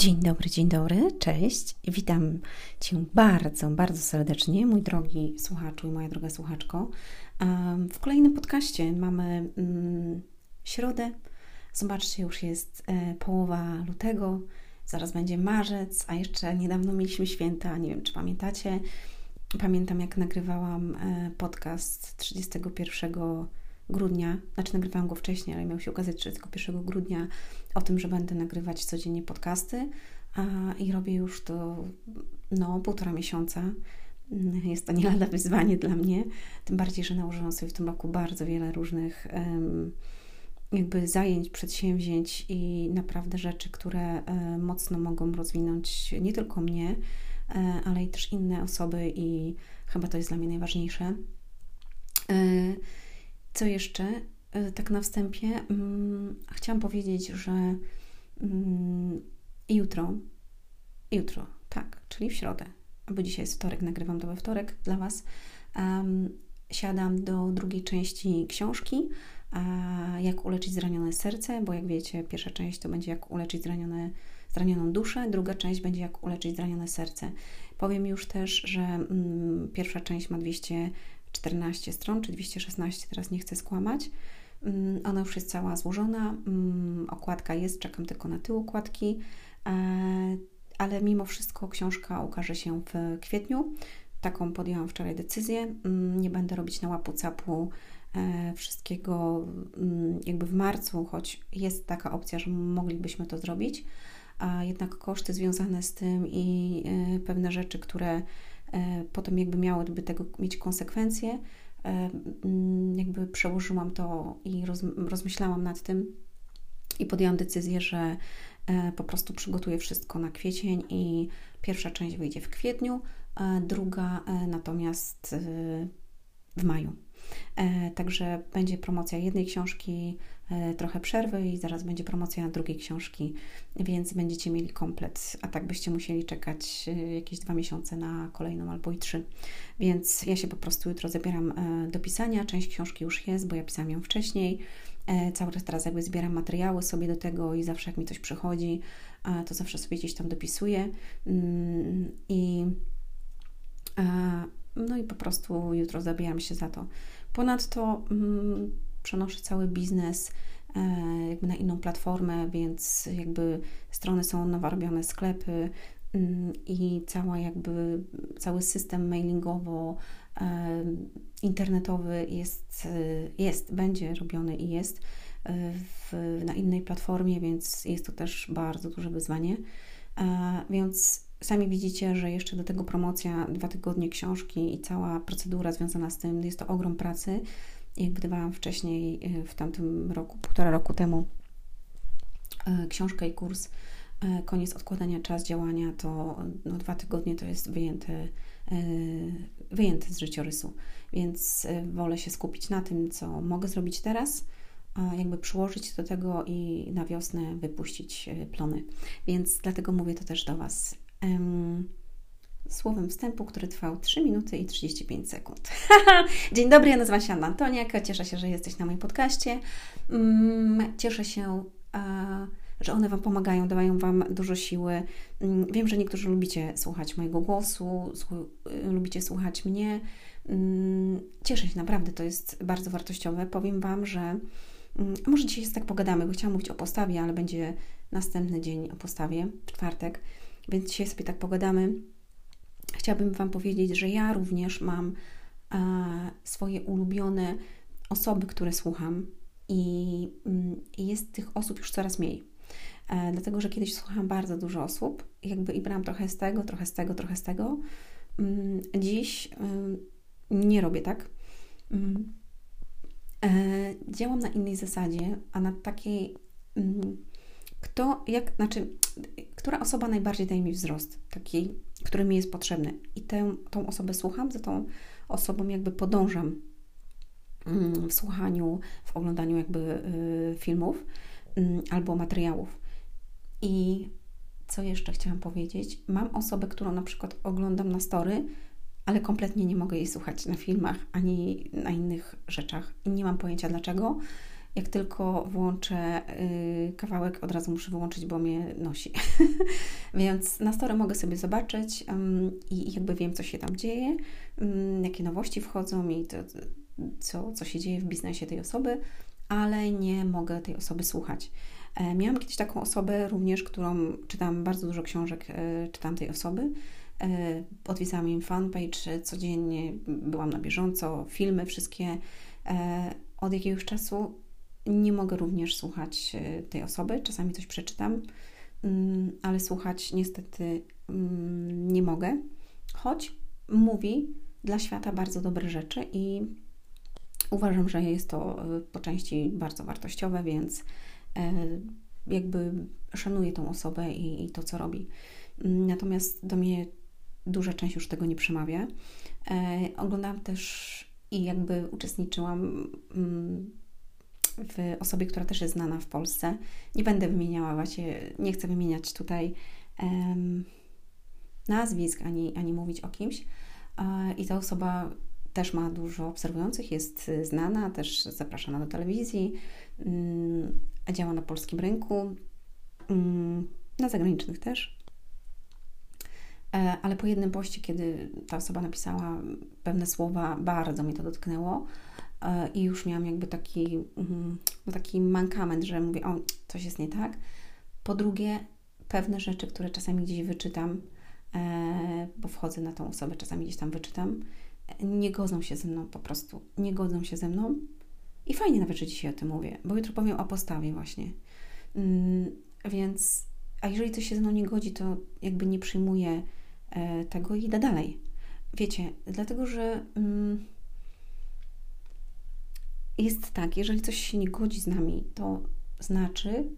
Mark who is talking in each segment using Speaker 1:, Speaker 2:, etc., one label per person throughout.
Speaker 1: Dzień dobry, dzień dobry, cześć. Witam Cię bardzo, bardzo serdecznie, mój drogi słuchaczu i moja droga słuchaczko. W kolejnym podcaście mamy mm, środę. Zobaczcie, już jest e, połowa lutego, zaraz będzie marzec, a jeszcze niedawno mieliśmy święta. Nie wiem, czy pamiętacie. Pamiętam, jak nagrywałam e, podcast 31 grudnia, znaczy nagrywałam go wcześniej, ale miał się ukazać 31 grudnia o tym, że będę nagrywać codziennie podcasty a, i robię już to no półtora miesiąca. Jest to nie lada wyzwanie dla mnie, tym bardziej, że nałożyłam sobie w tym roku bardzo wiele różnych um, jakby zajęć, przedsięwzięć i naprawdę rzeczy, które um, mocno mogą rozwinąć nie tylko mnie, um, ale i też inne osoby i chyba to jest dla mnie najważniejsze. Co jeszcze? E, tak na wstępie mm, chciałam powiedzieć, że mm, jutro, jutro, tak, czyli w środę, bo dzisiaj jest wtorek, nagrywam to we wtorek dla Was, siadam do drugiej części książki, jak uleczyć zranione serce, bo jak wiecie, pierwsza część to będzie jak uleczyć zranione, zranioną duszę, druga część będzie jak uleczyć zranione serce. Powiem już też, że mm, pierwsza część ma 200 14 stron, czy 216, teraz nie chcę skłamać. Mm, ona już jest cała złożona, mm, okładka jest, czekam tylko na tył okładki, e, ale mimo wszystko książka ukaże się w kwietniu. Taką podjęłam wczoraj decyzję. Mm, nie będę robić na łapu capu e, wszystkiego jakby w marcu, choć jest taka opcja, że moglibyśmy to zrobić, a jednak koszty związane z tym i e, pewne rzeczy, które potem jakby miałyby tego mieć konsekwencje, e, mm, jakby przełożyłam to i roz, rozmyślałam nad tym i podjęłam decyzję, że e, po prostu przygotuję wszystko na kwiecień i pierwsza część wyjdzie w kwietniu, druga natomiast w maju. E, także będzie promocja jednej książki, e, trochę przerwy i zaraz będzie promocja drugiej książki, więc będziecie mieli komplet, a tak byście musieli czekać e, jakieś dwa miesiące na kolejną albo i trzy. Więc ja się po prostu jutro zabieram do pisania. Część książki już jest, bo ja pisałam ją wcześniej. Cały czas teraz jakby zbieram materiały sobie do tego i zawsze jak mi coś przychodzi, to zawsze sobie gdzieś tam dopisuję. Mm, I no i po prostu jutro zabijam się za to. Ponadto mm, przenoszę cały biznes e, jakby na inną platformę, więc jakby strony są nowo robione, sklepy mm, i cała jakby cały system mailingowo e, internetowy jest, e, jest, będzie robiony i jest e, w, na innej platformie, więc jest to też bardzo duże wyzwanie. E, więc Sami widzicie, że jeszcze do tego promocja, dwa tygodnie książki i cała procedura związana z tym, jest to ogrom pracy. Jak wydawałam wcześniej, y, w tamtym roku, półtora roku temu, y, książkę i kurs y, Koniec odkładania, czas działania, to no, dwa tygodnie to jest wyjęte, wyjęte z życiorysu. Więc wolę się skupić na tym, co mogę zrobić teraz, jakby przyłożyć do tego i na wiosnę wypuścić plony. Więc dlatego mówię to też do Was słowem wstępu, który trwał 3 minuty i 35 sekund. Dzień dobry, ja nazywam się Anna Antoniak. Cieszę się, że jesteś na moim podcaście. Mm, cieszę się, że one Wam pomagają, dają Wam dużo siły. Mm, wiem, że niektórzy lubicie słuchać mojego głosu, lubicie słuchać mnie. Mm, cieszę się, naprawdę, to jest bardzo wartościowe. Powiem Wam, że może dzisiaj jest tak pogadamy, bo chciałam mówić o postawie, ale będzie następny dzień o postawie, czwartek. Więc dzisiaj sobie tak pogadamy. Chciałabym Wam powiedzieć, że ja również mam e, swoje ulubione osoby, które słucham, i, mm, jest tych osób już coraz mniej. E, dlatego, że kiedyś słuchałam bardzo dużo osób, jakby i brałam trochę z tego, trochę z tego, trochę z tego. Mm, dziś nie robię tak. E, działam na innej zasadzie, a na takiej kto, jak, znaczy, która osoba najbardziej daje mi wzrost, taki, który mi jest potrzebny. I tę, tą osobę słucham, za tą osobą jakby podążam mm, w słuchaniu, w oglądaniu jakby y, filmów mm, albo materiałów. I co jeszcze chciałam powiedzieć? Mam osobę, którą na przykład oglądam na story, ale kompletnie nie mogę jej słuchać na filmach ani na innych rzeczach. I nie mam pojęcia dlaczego. Jak tylko włączę y, kawałek, od razu muszę wyłączyć, bo mnie nosi. Więc na story mogę sobie zobaczyć i jakby wiem, co się tam dzieje, um, jakie nowości wchodzą i to, co, co się dzieje w biznesie tej osoby, ale nie mogę tej osoby słuchać. E, miałam kiedyś taką osobę również, którą czytam bardzo dużo książek, e, czytam tej osoby. E, odwiedzałam im fanpage codziennie, byłam na bieżąco, filmy wszystkie. Od jakiegoś czasu nie mogę również słuchać tej osoby, czasami coś przeczytam, mm, ale słuchać niestety mm, nie mogę, choć mówi dla świata bardzo dobre rzeczy i uważam, że jest to po części bardzo wartościowe, więc E, jakby szanuję tą osobę i, i to, co robi. Natomiast do mnie duża część już tego nie przemawia. E, oglądałam też i jakby uczestniczyłam mm, w osobie, która też jest znana w Polsce. Nie będę wymieniała właśnie, nie chcę wymieniać tutaj um, nazwisk ani, ani mówić o kimś. E, I ta osoba też ma dużo obserwujących, jest znana, też zapraszana do telewizji, mm, działa na polskim rynku, mm, na zagranicznych też. E, ale po jednym poście, kiedy ta osoba napisała pewne słowa, bardzo mi to dotknęło i już miałam jakby taki, mm, no taki mankament, że mówię, o, coś jest nie tak. Po drugie, pewne rzeczy, które czasami gdzieś wyczytam, e, bo wchodzę na tą osobę, czasami gdzieś tam wyczytam, nie godzą się ze mną po prostu, nie godzą się ze mną i fajnie nawet, że dzisiaj o tym mówię, bo jutro powiem o postawie właśnie. Mm, więc, a jeżeli coś się ze mną nie godzi, to jakby nie przyjmuję e, tego i idę dalej. Wiecie, dlatego, że mm, jest tak, jeżeli coś się nie godzi z nami, to znaczy,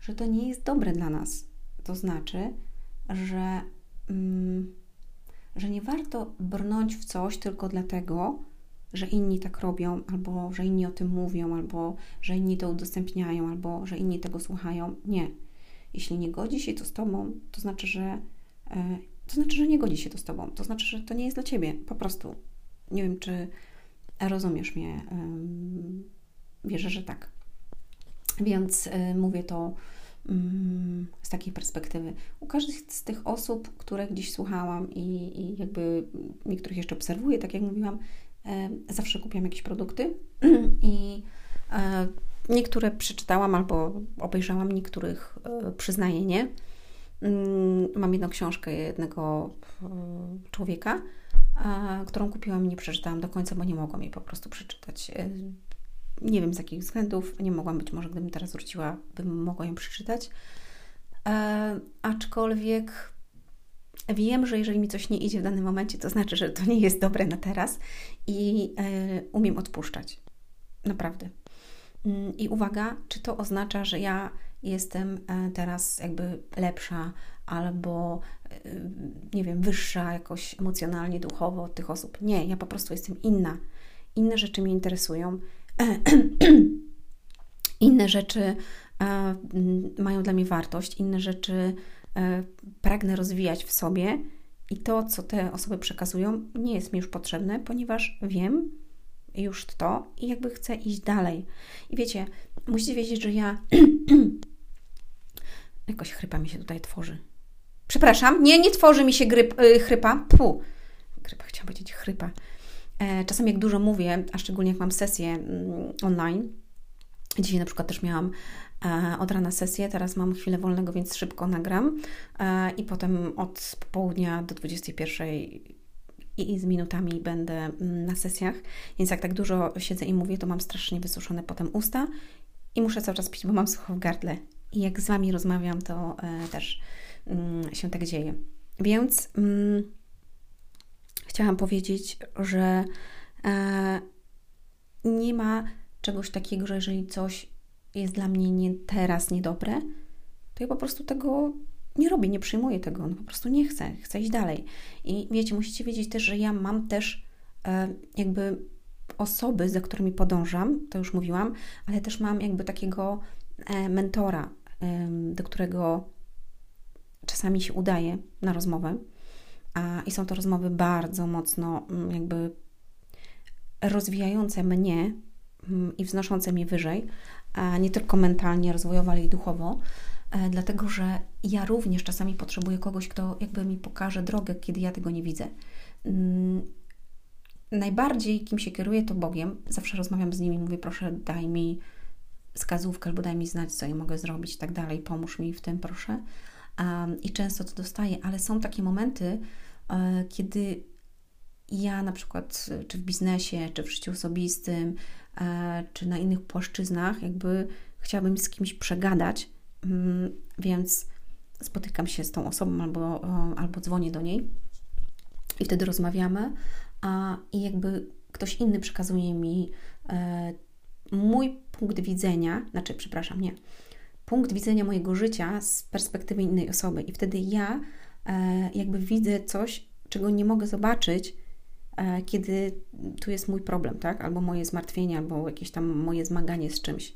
Speaker 1: że to nie jest dobre dla nas. To znaczy, że, mm, że nie warto brnąć w coś tylko dlatego, że inni tak robią, albo że inni o tym mówią, albo że inni to udostępniają, albo że inni tego słuchają. Nie. Jeśli nie godzi się to z Tobą, to znaczy, że e, to znaczy, że nie godzi się to z Tobą. To znaczy, że to nie jest dla Ciebie. Po prostu. Nie wiem, czy rozumiesz mnie. Wierzę, że tak. Więc e, mówię to mm, z takiej perspektywy. U każdej z tych osób, które gdzieś słuchałam i, i jakby niektórych jeszcze obserwuję, tak jak mówiłam, zawsze kupiłam jakieś produkty i e, niektóre przeczytałam albo obejrzałam, niektórych e, przyznaję nie. Mm, mam jedną książkę jednego e, człowieka, którą kupiłam nie przeczytałam do końca, bo nie mogłam jej po prostu przeczytać. Nie wiem z jakich względów, nie mogłam być, może gdybym teraz wróciła, bym mogła ją przeczytać. Aczkolwiek Wiem, że jeżeli mi coś nie idzie w danym momencie, to znaczy, że to nie jest dobre na teraz i y, umiem odpuszczać. Naprawdę. Mm, I uwaga, czy to oznacza, że ja jestem e, teraz jakby lepsza albo y, nie wiem, wyższa jakoś emocjonalnie, duchowo od tych osób? Nie, ja po prostu jestem inna. Inne rzeczy mnie interesują. inne rzeczy mają dla mnie wartość, inne rzeczy E, pragnę rozwijać w sobie i to, co te osoby przekazują, nie jest mi już potrzebne, ponieważ wiem już to i jakby chcę iść dalej. I wiecie, musicie wiedzieć, że ja. Jakoś chrypa mi się tutaj tworzy. Przepraszam, nie, nie tworzy mi się gryp, yy, chrypa. Pu. Grypa, chciałam powiedzieć chrypa. E, czasami jak dużo mówię, a szczególnie jak mam sesję mm, online, Dzisiaj na przykład też miałam e, od rana sesję, teraz mam chwilę wolnego, więc szybko nagram e, i potem od południa do 21 i z minutami będę mm, na sesjach, więc jak tak dużo siedzę i mówię, to mam strasznie wysuszone potem usta i muszę cały czas pić, bo mam sucho w gardle. I jak z Wami rozmawiam, to e, też się tak dzieje. Więc mm, chciałam powiedzieć, że nie ma czegoś takiego, że jeżeli coś jest dla mnie nie teraz niedobre, to ja po prostu tego nie robię, nie przyjmuję tego, no po prostu nie chcę, chcę iść dalej. I wiecie, musicie wiedzieć też, że ja mam też e, jakby osoby, za którymi podążam, to już mówiłam, ale też mam jakby takiego e, mentora, e, do którego czasami się udaje na rozmowę. A, I są to rozmowy bardzo mocno mm, jakby rozwijające mnie mm, i wznoszące mnie wyżej, nie tylko mentalnie, rozwojowo, ale i duchowo, e, dlatego że ja również czasami potrzebuję kogoś, kto jakby mi pokaże drogę, kiedy ja tego nie widzę. Mm, najbardziej kim się kieruję, to Bogiem. Zawsze rozmawiam z nim i mówię, proszę, daj mi wskazówkę albo daj mi znać, co ja mogę zrobić i tak dalej, pomóż mi w tym, proszę. I często to dostaję, ale są takie momenty, e, kiedy ja na przykład, czy w biznesie, czy w życiu osobistym, e, czy na innych płaszczyznach, jakby chciałabym z kimś przegadać, mm, więc spotykam się z tą osobą albo, albo dzwonię do niej i wtedy rozmawiamy, a i jakby ktoś inny przekazuje mi e, mój punkt widzenia, znaczy, przepraszam, nie, punkt widzenia mojego życia z perspektywy innej osoby, i wtedy ja e, jakby widzę coś, czego nie mogę zobaczyć, e, kiedy tu jest mój problem, tak? Albo moje zmartwienie, albo jakieś tam moje zmaganie z czymś.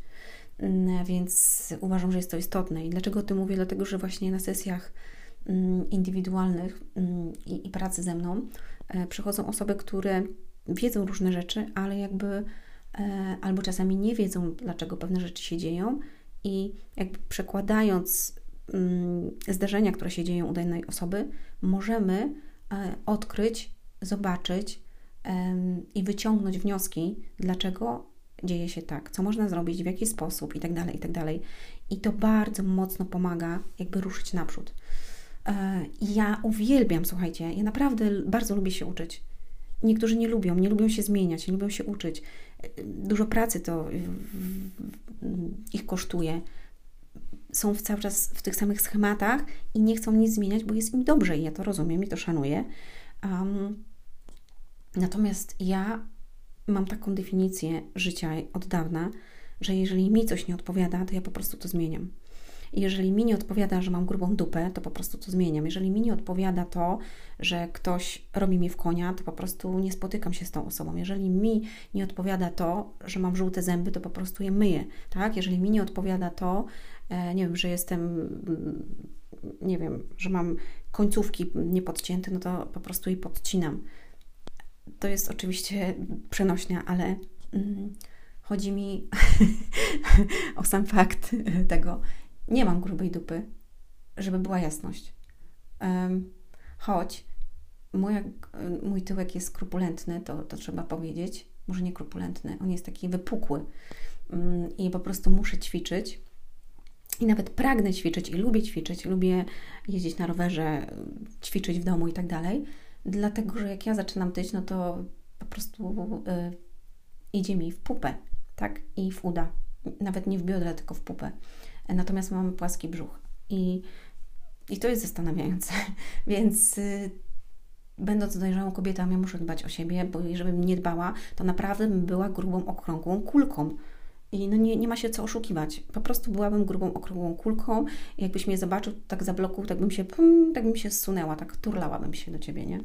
Speaker 1: Mm, więc uważam, że jest to istotne. I dlaczego o tym mówię? Dlatego, że właśnie na sesjach mm, indywidualnych mm, i, i pracy ze mną e, przychodzą osoby, które wiedzą różne rzeczy, ale jakby albo czasami nie wiedzą, dlaczego pewne rzeczy się dzieją, i jakby przekładając mm, zdarzenia, które się dzieją u danej osoby, możemy e, odkryć, zobaczyć i wyciągnąć wnioski, dlaczego dzieje się tak, co można zrobić, w jaki sposób i tak dalej, i tak. I to bardzo mocno pomaga jakby ruszyć naprzód. E, ja uwielbiam, słuchajcie, ja naprawdę bardzo lubię się uczyć. Niektórzy nie lubią, nie lubią się zmieniać, nie lubią się uczyć. Dużo pracy to ich kosztuje. Są cały czas w tych samych schematach i nie chcą nic zmieniać, bo jest im dobrze i ja to rozumiem i to szanuję. Um, natomiast ja mam taką definicję życia od dawna, że jeżeli mi coś nie odpowiada, to ja po prostu to zmieniam. Jeżeli mi nie odpowiada, że mam grubą dupę, to po prostu to zmieniam. Jeżeli mi nie odpowiada to, że ktoś robi mi w konia, to po prostu nie spotykam się z tą osobą. Jeżeli mi nie odpowiada to, że mam żółte zęby, to po prostu je myję, tak? Jeżeli mi nie odpowiada to, e, nie wiem, że jestem, mm, nie wiem, że mam końcówki niepodcięte, no to po prostu je podcinam. To jest oczywiście przenośnia, ale mm, chodzi mi o sam fakt tego, nie mam grubej dupy, żeby była jasność. Choć moja, mój tyłek jest skrupulentny, to, to trzeba powiedzieć. Może nie krupulentny, on jest taki wypukły. Um, I po prostu muszę ćwiczyć. I nawet pragnę ćwiczyć i lubię ćwiczyć, lubię jeździć na rowerze, ćwiczyć w domu i tak dalej. Dlatego, że jak ja zaczynam tyć, no to po prostu y, idzie mi w pupę, tak? I w uda. Nawet nie w biodra, tylko w pupę natomiast mamy płaski brzuch. I, i to jest zastanawiające. Więc y, będąc dojrzałą kobietą, ja muszę dbać o siebie, bo jeżeli bym nie dbała, to naprawdę bym była grubą, okrągłą kulką. I no nie, nie ma się co oszukiwać. Po prostu byłabym grubą, okrągłą kulką. I jakbyś mnie zobaczył tak za bloku, tak bym się, pum, tak bym się zsunęła, tak turlałabym się do ciebie, nie?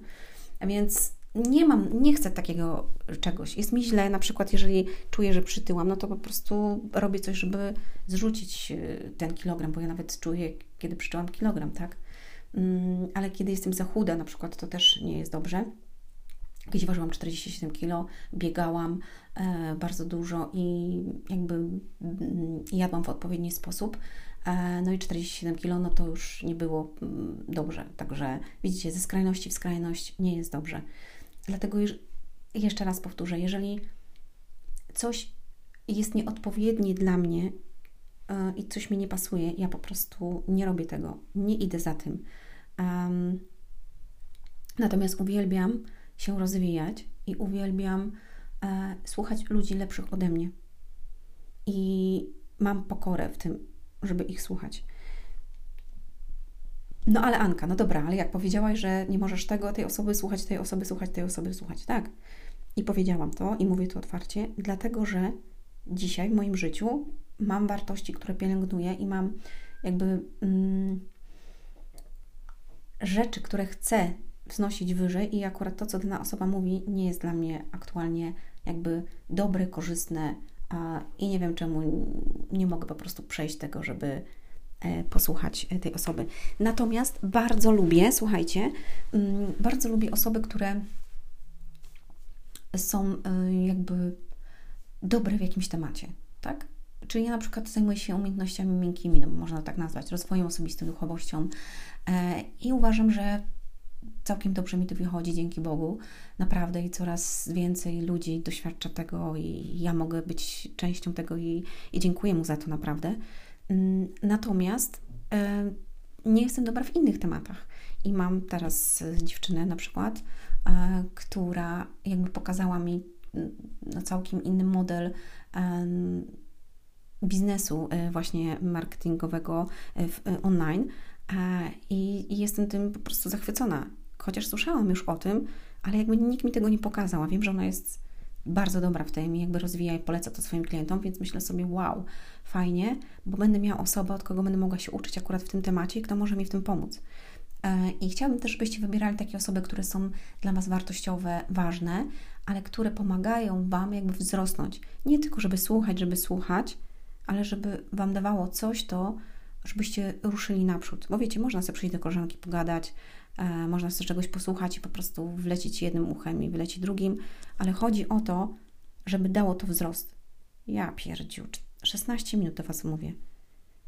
Speaker 1: A więc nie mam, nie chcę takiego czegoś. Jest mi źle, na przykład jeżeli czuję, że przytyłam, no to po prostu robię coś, żeby zrzucić e, ten kilogram, bo ja nawet czuję, kiedy przytyłam kilogram, tak? Mm, ale kiedy jestem za chuda na przykład, to też nie jest dobrze. Kiedyś ważyłam 47 kg, biegałam e, bardzo dużo i jakby mm, jadłam w odpowiedni sposób. E, no i 47 kg, no to już nie było mm, dobrze. Także widzicie, ze skrajności w skrajność nie jest dobrze. Dlatego jeszcze raz powtórzę, jeżeli coś jest nieodpowiednie dla mnie yy, i coś mi nie pasuje, ja po prostu nie robię tego, nie idę za tym. Natomiast uwielbiam się rozwijać i uwielbiam e, słuchać ludzi lepszych ode mnie. I mam pokorę w tym, żeby ich słuchać. No ale Anka, no dobra, ale jak powiedziałaś, że nie możesz tego, tej osoby słuchać, tej osoby słuchać, tej osoby słuchać, tak. I powiedziałam to i mówię to otwarcie, dlatego że dzisiaj w moim życiu mam wartości, które pielęgnuję i mam jakby mm, rzeczy, które chcę wznosić wyżej i akurat to, co dana osoba mówi, nie jest dla mnie aktualnie jakby dobre, korzystne a, i nie wiem czemu nie mogę po prostu przejść tego, żeby posłuchać e, tej osoby. Natomiast bardzo lubię, słuchajcie, mm, bardzo lubię osoby, które są e, jakby dobry w jakimś temacie, tak? Czyli ja na przykład zajmuję się umiejętnościami miękkimi, no można tak nazwać, rozwojem osobistym, duchowością e, i uważam, że całkiem dobrze mi to wychodzi, dzięki Bogu, naprawdę i coraz więcej ludzi doświadcza tego i ja mogę być częścią tego i, i dziękuję mu za to naprawdę. Mm, natomiast e, nie jestem dobra w innych tematach. I mam teraz dziewczynę na przykład, e, która jakby pokazała mi mm, no, całkiem inny model biznesu e, właśnie marketingowego online. I jestem tym po prostu zachwycona. Chociaż słyszałam już o tym, ale jakby nikt mi tego nie pokazał, a wiem, że ona jest bardzo dobra w tym i jakby rozwija i poleca to swoim klientom, więc myślę sobie, wow, fajnie, bo będę miała osobę, od kogo będę mogła się uczyć akurat w tym temacie i kto może mi w tym pomóc. E, I chciałabym też, żebyście wybierali takie osoby, które są dla Was wartościowe, ważne, ale które pomagają Wam jakby wzrosnąć. Nie tylko, żeby słuchać, żeby słuchać, ale żeby Wam dawało coś to, żebyście ruszyli naprzód. Bo wiecie, można sobie przyjść do koleżanki, pogadać, e, można sobie czegoś posłuchać i po prostu wlecieć jednym uchem i wlecieć drugim, ale chodzi o to, żeby dało to wzrost. Ja pierdziu, 16 minut do Was mówię.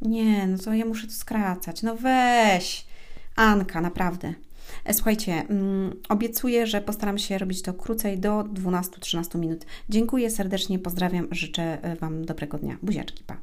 Speaker 1: Nie, no to ja muszę to skracać. No weź! Anka, naprawdę. E, słuchajcie, mm, obiecuję, że postaram się robić to krócej do 12-13 minut. Dziękuję serdecznie, pozdrawiam, życzę e, Wam dobrego dnia. Buziaczki, pa.